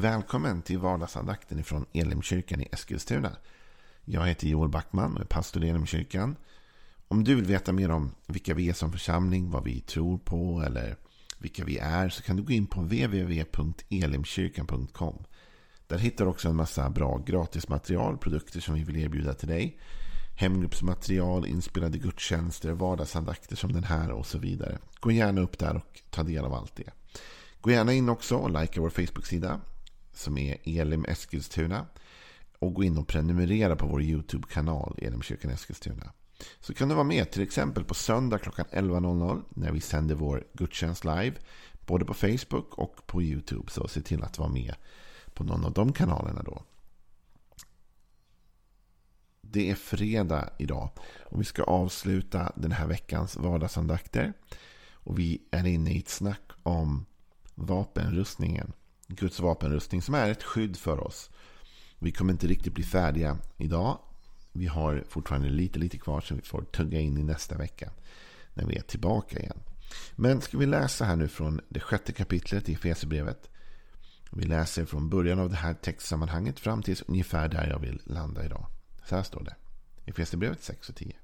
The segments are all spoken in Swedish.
Välkommen till vardagsandakten ifrån Elimkyrkan i Eskilstuna. Jag heter Joel Backman och är pastor i Elimkyrkan. Om du vill veta mer om vilka vi är som församling, vad vi tror på eller vilka vi är så kan du gå in på www.elimkyrkan.com. Där hittar du också en massa bra gratismaterial, produkter som vi vill erbjuda till dig. Hemgruppsmaterial, inspelade gudstjänster, vardagsandakter som den här och så vidare. Gå gärna upp där och ta del av allt det. Gå gärna in också och likea vår Facebook-sida som är Elim Eskilstuna. Och gå in och prenumerera på vår YouTube-kanal Elimkyrkan Eskilstuna. Så kan du vara med till exempel på söndag klockan 11.00 när vi sänder vår gudstjänst live. Både på Facebook och på YouTube. Så se till att vara med på någon av de kanalerna då. Det är fredag idag och vi ska avsluta den här veckans vardagsandakter. Och vi är inne i ett snack om vapenrustningen. Guds vapenrustning som är ett skydd för oss. Vi kommer inte riktigt bli färdiga idag. Vi har fortfarande lite, lite kvar som vi får tugga in i nästa vecka. När vi är tillbaka igen. Men ska vi läsa här nu från det sjätte kapitlet i Efesierbrevet. Vi läser från början av det här textsammanhanget fram till ungefär där jag vill landa idag. Så här står det. Efesierbrevet 6 och 10.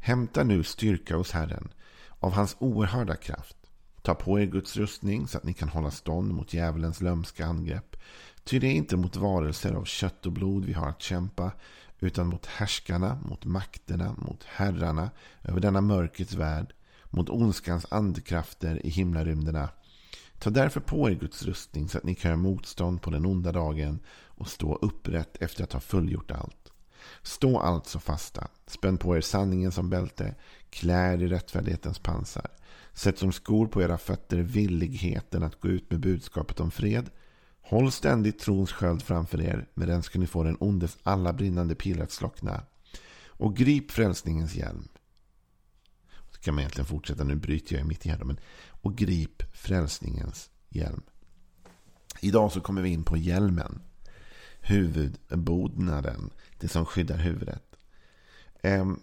Hämta nu styrka hos Herren av hans oerhörda kraft Ta på er Guds rustning så att ni kan hålla stånd mot djävulens lömska angrepp. Ty det är inte mot varelser av kött och blod vi har att kämpa, utan mot härskarna, mot makterna, mot herrarna över denna mörkrets värld, mot ondskans andkrafter i himlarymderna. Ta därför på er Guds rustning så att ni kan göra motstånd på den onda dagen och stå upprätt efter att ha fullgjort allt. Stå alltså fasta, spänn på er sanningen som bälte, klä er i rättfärdighetens pansar. Sätt som skor på era fötter villigheten att gå ut med budskapet om fred. Håll ständigt trons sköld framför er. Med den ska ni få den ondes alla brinnande pilar att slockna. Och grip frälsningens hjälm. Så kan man egentligen fortsätta. Nu bryter jag mitt i här. Men, och grip frälsningens hjälm. Idag så kommer vi in på hjälmen. Huvudbodnaden. Det som skyddar huvudet. Um,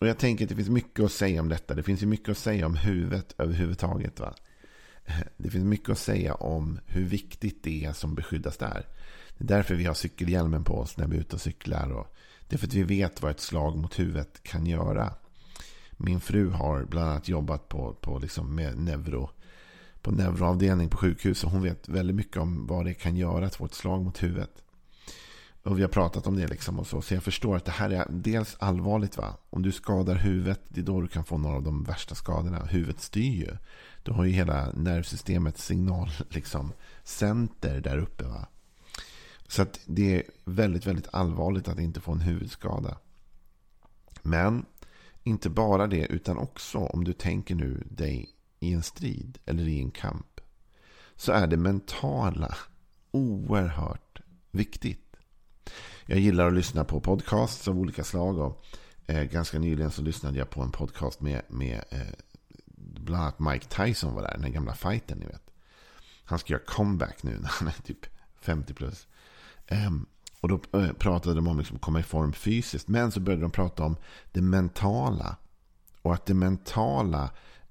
och jag tänker att det finns mycket att säga om detta. Det finns ju mycket att säga om huvudet överhuvudtaget. Va? Det finns mycket att säga om hur viktigt det är som beskyddas där. Det är därför vi har cykelhjälmen på oss när vi är ute och cyklar. Och det är för att vi vet vad ett slag mot huvudet kan göra. Min fru har bland annat jobbat på, på liksom med neuro, på neuroavdelning på sjukhus. Och hon vet väldigt mycket om vad det kan göra att få ett slag mot huvudet. Och vi har pratat om det liksom och så. Så jag förstår att det här är dels allvarligt va. Om du skadar huvudet, det är då du kan få några av de värsta skadorna. Huvudet styr ju. Du har ju hela nervsystemets signal, liksom, center där uppe va. Så att det är väldigt, väldigt allvarligt att inte få en huvudskada. Men inte bara det, utan också om du tänker nu dig i en strid eller i en kamp. Så är det mentala oerhört viktigt. Jag gillar att lyssna på podcasts av olika slag. Och, eh, ganska nyligen så lyssnade jag på en podcast med, med eh, bland annat Mike Tyson var där. Den gamla fighten ni vet. Han ska göra comeback nu när han är typ 50 plus. Eh, och då eh, pratade de om liksom att komma i form fysiskt. Men så började de prata om det mentala. Och att det mentala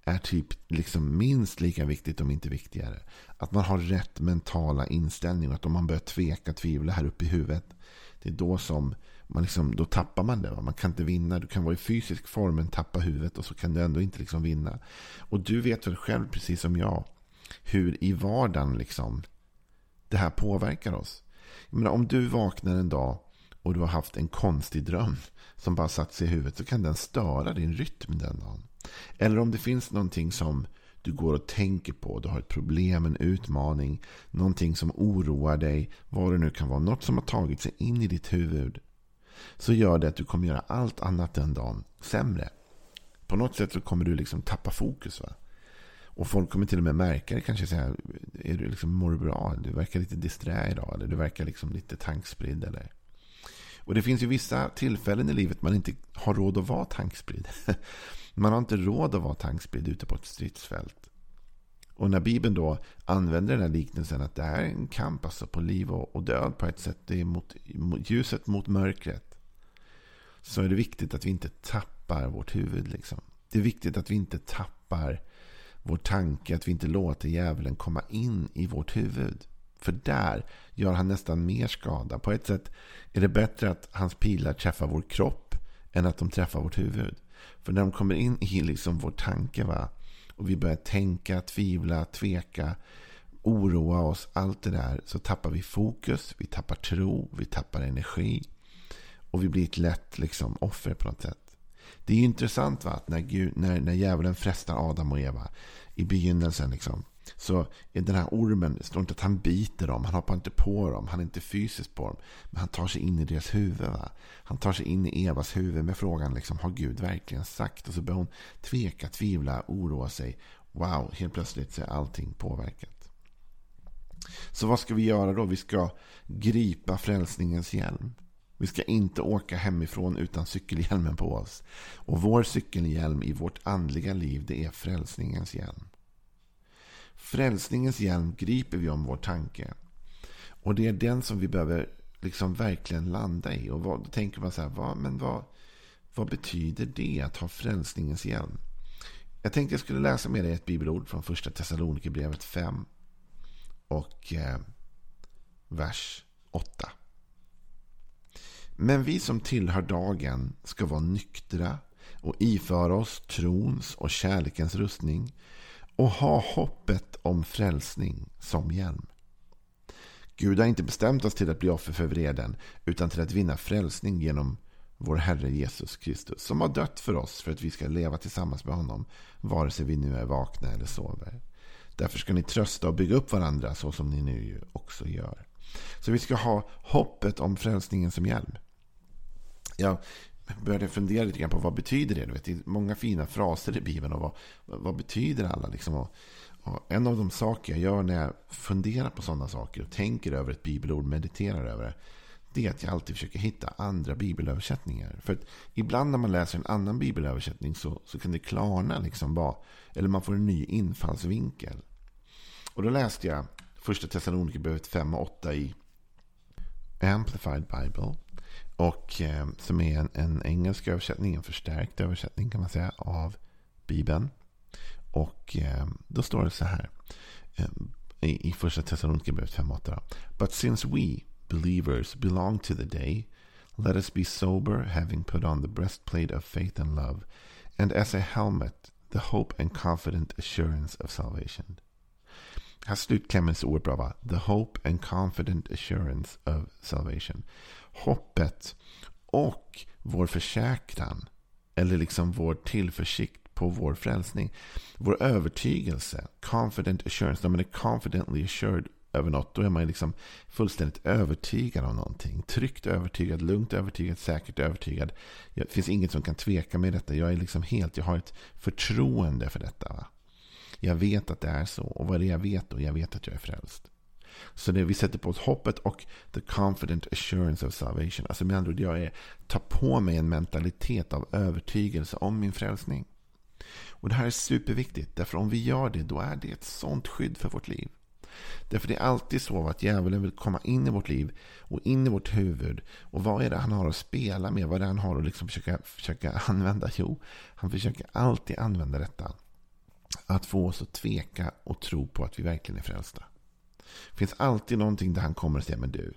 är typ liksom minst lika viktigt om inte viktigare. Att man har rätt mentala inställning. och Att om man börjar tveka, tvivla här uppe i huvudet. Det är då som man liksom, då tappar man det. Va? Man kan inte vinna. Du kan vara i fysisk form men tappa huvudet och så kan du ändå inte liksom vinna. Och du vet väl själv, precis som jag, hur i vardagen liksom det här påverkar oss. Jag menar, om du vaknar en dag och du har haft en konstig dröm som bara satt sig i huvudet så kan den störa din rytm den dagen. Eller om det finns någonting som du går och tänker på. Du har ett problem, en utmaning, någonting som oroar dig. Vad det nu kan vara. Något som har tagit sig in i ditt huvud. Så gör det att du kommer göra allt annat den dagen sämre. På något sätt så kommer du liksom tappa fokus. va och folk kommer till och med märka det. Kanske säga, är du liksom, mår du bra? Du verkar lite disträ idag. Eller du verkar liksom lite tankspridd. Eller... Och det finns ju vissa tillfällen i livet man inte har råd att vara tankspridd. Man har inte råd att vara tankspridd ute på ett stridsfält. Och när Bibeln då använder den här liknelsen att det här är en kamp alltså på liv och död på ett sätt. Det är mot, mot ljuset mot mörkret. Så är det viktigt att vi inte tappar vårt huvud. Liksom. Det är viktigt att vi inte tappar vår tanke. Att vi inte låter djävulen komma in i vårt huvud. För där gör han nästan mer skada. På ett sätt är det bättre att hans pilar träffar vår kropp än att de träffar vårt huvud. För när de kommer in i liksom vår tanke va? och vi börjar tänka, tvivla, tveka, oroa oss, allt det där, så tappar vi fokus, vi tappar tro, vi tappar energi. Och vi blir ett lätt liksom, offer på något sätt. Det är ju intressant va? att när, Gud, när, när djävulen frestar Adam och Eva i begynnelsen. Liksom, så är den här ormen, det står inte att han biter dem, han hoppar inte på dem, han är inte fysiskt på dem. Men han tar sig in i deras huvud. Va? Han tar sig in i Evas huvud med frågan, liksom, har Gud verkligen sagt? Och så börjar hon tveka, tvivla, oroa sig. Wow, helt plötsligt så är allting påverkat. Så vad ska vi göra då? Vi ska gripa frälsningens hjälm. Vi ska inte åka hemifrån utan cykelhjälmen på oss. Och vår cykelhjälm i vårt andliga liv, det är frälsningens hjälm. Frälsningens hjälm griper vi om vår tanke. Och det är den som vi behöver liksom verkligen landa i. Och vad, då tänker man så här, vad, men vad, vad betyder det att ha frälsningens hjälm? Jag tänkte jag skulle läsa med dig ett bibelord från första Thessalonikerbrevet 5 och eh, vers 8. Men vi som tillhör dagen ska vara nyktra och iföra oss trons och kärlekens rustning och ha hoppet om frälsning som hjälm. Gud har inte bestämt oss till att bli offer för vreden utan till att vinna frälsning genom vår Herre Jesus Kristus som har dött för oss för att vi ska leva tillsammans med honom vare sig vi nu är vakna eller sover. Därför ska ni trösta och bygga upp varandra så som ni nu också gör. Så vi ska ha hoppet om frälsningen som hjälm. Jag började fundera lite grann på vad betyder det? Du vet, det är många fina fraser i Bibeln och vad, vad betyder alla? Liksom, och, och en av de saker jag gör när jag funderar på sådana saker och tänker över ett bibelord, mediterar över det. Det är att jag alltid försöker hitta andra bibelöversättningar. För att ibland när man läser en annan bibelöversättning så, så kan det klarna. Liksom bara, eller man får en ny infallsvinkel. Och då läste jag första Thessalonikerbrevet 5 och 8 i Amplified Bible. Och eh, som är en, en, engelsk översättning, en förstärkt översättning kan man säga av Bibeln. Och eh, då står det så här eh, i, i första Thessalonikerbrevet 5.8. But since we, believers, belong to the day, let us be sober, having put on the breastplate of faith and love, and as a helmet, the hope and confident assurance of salvation. Här slutklämmens så oerhört bra va? The hope and confident assurance of salvation hoppet och vår försäkran. Eller liksom vår tillförsikt på vår frälsning. Vår övertygelse. Confident assurance. När man är confidently assured över något. Då är man liksom fullständigt övertygad om någonting. Tryggt övertygad, lugnt övertygad, säkert övertygad. Det finns inget som kan tveka med detta. Jag är liksom helt, jag har ett förtroende för detta. Va? Jag vet att det är så. Och vad är det jag vet då? Jag vet att jag är frälst. Så det vi sätter på oss hoppet och the confident assurance of salvation. Alltså med andra ord, jag är, tar på mig en mentalitet av övertygelse om min frälsning. Och det här är superviktigt. Därför om vi gör det, då är det ett sånt skydd för vårt liv. Därför det är alltid så att djävulen vill komma in i vårt liv och in i vårt huvud. Och vad är det han har att spela med? Vad är det han har att liksom försöka, försöka använda? Jo, han försöker alltid använda detta. Att få oss att tveka och tro på att vi verkligen är frälsta. Det finns alltid någonting där han kommer och säger, men du,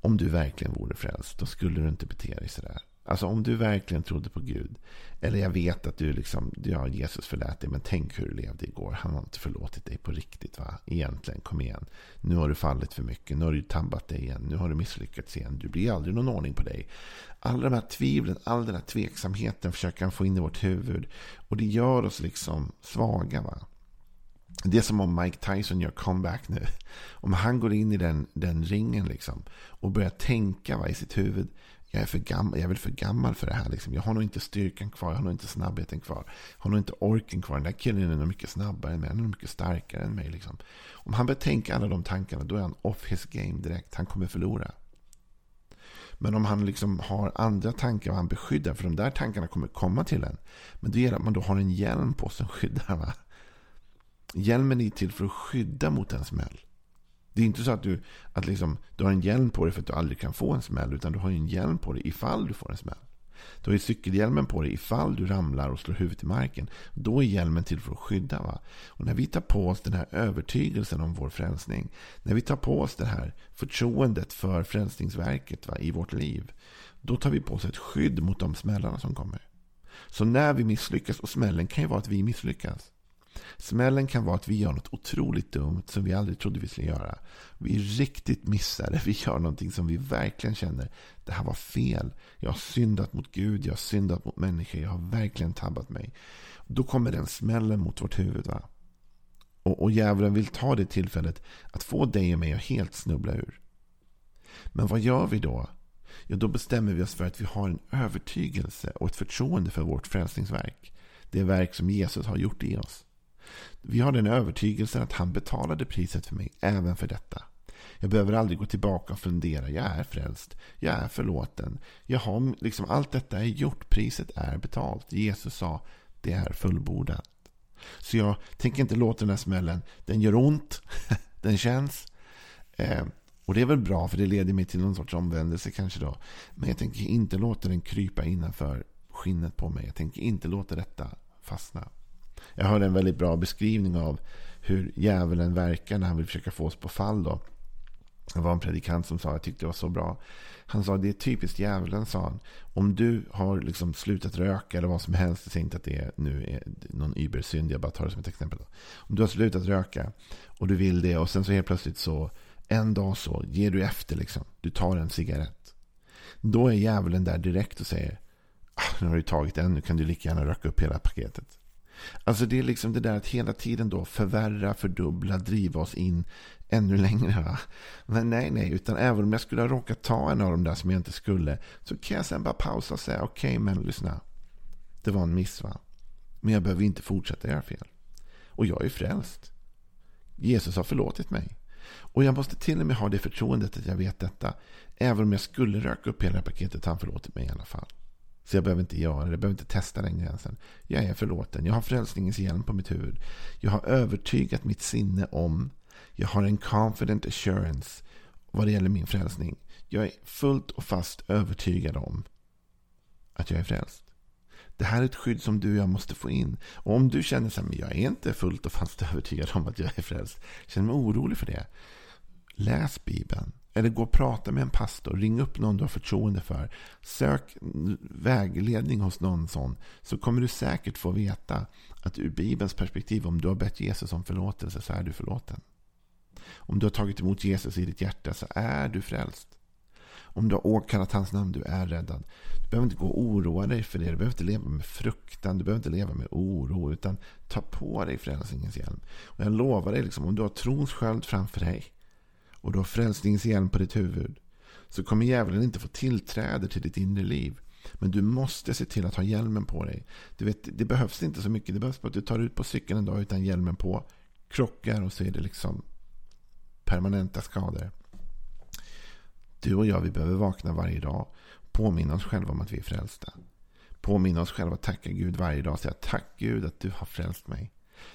om du verkligen vore frälst, då skulle du inte bete dig sådär. Alltså om du verkligen trodde på Gud. Eller jag vet att du liksom, ja Jesus förlät dig, men tänk hur du levde igår. Han har inte förlåtit dig på riktigt va? Egentligen, kom igen. Nu har du fallit för mycket, nu har du tabbat dig igen, nu har du misslyckats igen. Du blir aldrig någon ordning på dig. Alla de här tvivlen, all den här tveksamheten försöker han få in i vårt huvud. Och det gör oss liksom svaga va. Det är som om Mike Tyson gör comeback nu. Om han går in i den, den ringen liksom, och börjar tänka va, i sitt huvud. Jag är, för gammal, jag är väl för gammal för det här. Liksom. Jag har nog inte styrkan kvar. Jag har nog inte snabbheten kvar. Jag har nog inte orken kvar. Den där killen är nog mycket snabbare än mig. Han är nog mycket starkare än mig. Liksom. Om han börjar tänka alla de tankarna. Då är han off his game direkt. Han kommer förlora. Men om han liksom har andra tankar och han beskyddar. För de där tankarna kommer komma till en. Men det gäller att man då har en hjälm på som skyddar. Va? Hjälmen är till för att skydda mot en smäll. Det är inte så att du, att liksom, du har en hjälm på dig för att du aldrig kan få en smäll. Utan du har en hjälm på dig ifall du får en smäll. Du har ju cykelhjälmen på dig ifall du ramlar och slår huvudet i marken. Då är hjälmen till för att skydda. Va? Och när vi tar på oss den här övertygelsen om vår frälsning. När vi tar på oss det här förtroendet för frälsningsverket va, i vårt liv. Då tar vi på oss ett skydd mot de smällarna som kommer. Så när vi misslyckas, och smällen kan ju vara att vi misslyckas. Smällen kan vara att vi gör något otroligt dumt som vi aldrig trodde vi skulle göra. Vi är riktigt missade. Vi gör någonting som vi verkligen känner. Det här var fel. Jag har syndat mot Gud. Jag har syndat mot människor. Jag har verkligen tabbat mig. Då kommer den smällen mot vårt huvud. Va? Och, och djävulen vill ta det tillfället att få dig och mig att helt snubbla ur. Men vad gör vi då? Ja, då bestämmer vi oss för att vi har en övertygelse och ett förtroende för vårt frälsningsverk. Det verk som Jesus har gjort i oss. Vi har den övertygelsen att han betalade priset för mig även för detta. Jag behöver aldrig gå tillbaka och fundera. Jag är frälst. Jag är förlåten. Jag har, liksom, allt detta är gjort. Priset är betalt. Jesus sa det är fullbordat. Så jag tänker inte låta den här smällen. Den gör ont. den känns. Eh, och det är väl bra för det leder mig till någon sorts omvändelse kanske då. Men jag tänker inte låta den krypa innanför skinnet på mig. Jag tänker inte låta detta fastna. Jag hörde en väldigt bra beskrivning av hur djävulen verkar när han vill försöka få oss på fall. Då. Det var en predikant som sa, jag tyckte det var så bra. Han sa, det är typiskt djävulen, sa han. Om du har liksom slutat röka eller vad som helst. Jag säger inte att det är, nu är någon übersynd, jag bara tar det som ett exempel. Då. Om du har slutat röka och du vill det och sen så helt plötsligt så en dag så ger du efter liksom. Du tar en cigarett. Då är djävulen där direkt och säger, ah, nu har du tagit en, nu kan du lika gärna röka upp hela paketet. Alltså det är liksom det där att hela tiden då förvärra, fördubbla, driva oss in ännu längre. Va? Men nej, nej, utan även om jag skulle ha råkat ta en av de där som jag inte skulle så kan jag sen bara pausa och säga okej, okay, men lyssna. Det var en miss va. Men jag behöver inte fortsätta göra fel. Och jag är frälst. Jesus har förlåtit mig. Och jag måste till och med ha det förtroendet att jag vet detta. Även om jag skulle röka upp hela paketet har han förlåtit mig i alla fall. Så jag behöver inte göra det. Jag behöver inte testa den gränsen. Jag är förlåten. Jag har frälsningens hjälm på mitt huvud. Jag har övertygat mitt sinne om. Jag har en confident assurance vad det gäller min frälsning. Jag är fullt och fast övertygad om att jag är frälst. Det här är ett skydd som du och jag måste få in. Och om du känner så här, men jag är inte fullt och fast övertygad om att jag är frälst. Känner mig orolig för det. Läs Bibeln. Eller gå och prata med en pastor. Ring upp någon du har förtroende för. Sök vägledning hos någon sån. Så kommer du säkert få veta att ur Bibelns perspektiv, om du har bett Jesus om förlåtelse så är du förlåten. Om du har tagit emot Jesus i ditt hjärta så är du frälst. Om du har åkallat hans namn, du är räddad. Du behöver inte gå och oroa dig för det. Du behöver inte leva med fruktan. Du behöver inte leva med oro. Utan ta på dig frälsningens hjälm. Och jag lovar dig, liksom, om du har trons sköld framför dig och du har frälsningens hjälm på ditt huvud så kommer djävulen inte få tillträde till ditt inre liv. Men du måste se till att ha hjälmen på dig. Du vet, det behövs inte så mycket. Det behövs bara att du tar ut på cykeln en dag utan hjälmen på. Krockar och så är det liksom permanenta skador. Du och jag, vi behöver vakna varje dag. Påminna oss själva om att vi är frälsta. Påminna oss själva att tacka Gud varje dag. Säga tack Gud att du har frälst mig.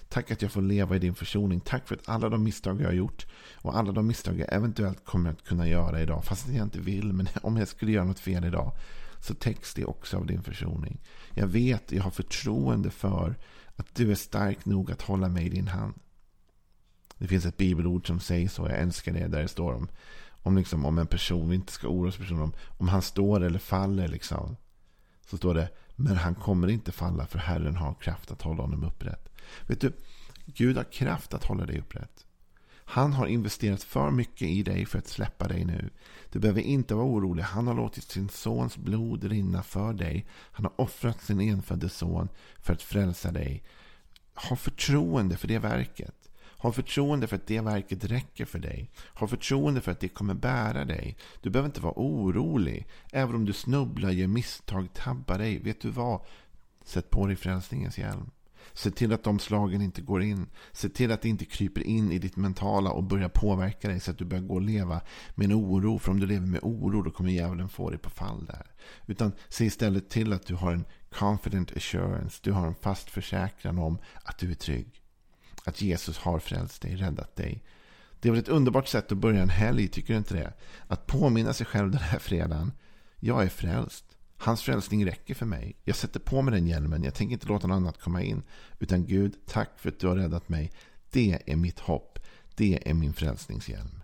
Tack att jag får leva i din försoning. Tack för att alla de misstag jag har gjort och alla de misstag jag eventuellt kommer att kunna göra idag. Fast jag inte vill, men om jag skulle göra något fel idag så täcks det också av din försoning. Jag vet, jag har förtroende för att du är stark nog att hålla mig i din hand. Det finns ett bibelord som säger så, jag älskar det, där det står om, om, liksom, om en person, vi inte ska oroa oss för om, om han står eller faller. Liksom, så står det, men han kommer inte falla för Herren har kraft att hålla honom upprätt. Vet du, Gud har kraft att hålla dig upprätt. Han har investerat för mycket i dig för att släppa dig nu. Du behöver inte vara orolig. Han har låtit sin sons blod rinna för dig. Han har offrat sin enfödde son för att frälsa dig. Ha förtroende för det verket. Ha förtroende för att det verket räcker för dig. Ha förtroende för att det kommer bära dig. Du behöver inte vara orolig. Även om du snubblar, gör misstag, tabbar dig. Vet du vad? Sätt på dig frälsningens hjälm. Se till att de slagen inte går in. Se till att det inte kryper in i ditt mentala och börjar påverka dig så att du börjar gå och leva med en oro. För om du lever med oro då kommer djävulen få dig på fall där. Utan se istället till att du har en confident assurance. Du har en fast försäkran om att du är trygg. Att Jesus har frälst dig, räddat dig. Det är väl ett underbart sätt att börja en helg, tycker du inte det? Att påminna sig själv den här fredagen. Jag är frälst. Hans frälsning räcker för mig. Jag sätter på mig den hjälmen. Jag tänker inte låta något annat komma in. Utan Gud, tack för att du har räddat mig. Det är mitt hopp. Det är min frälsningshjälm.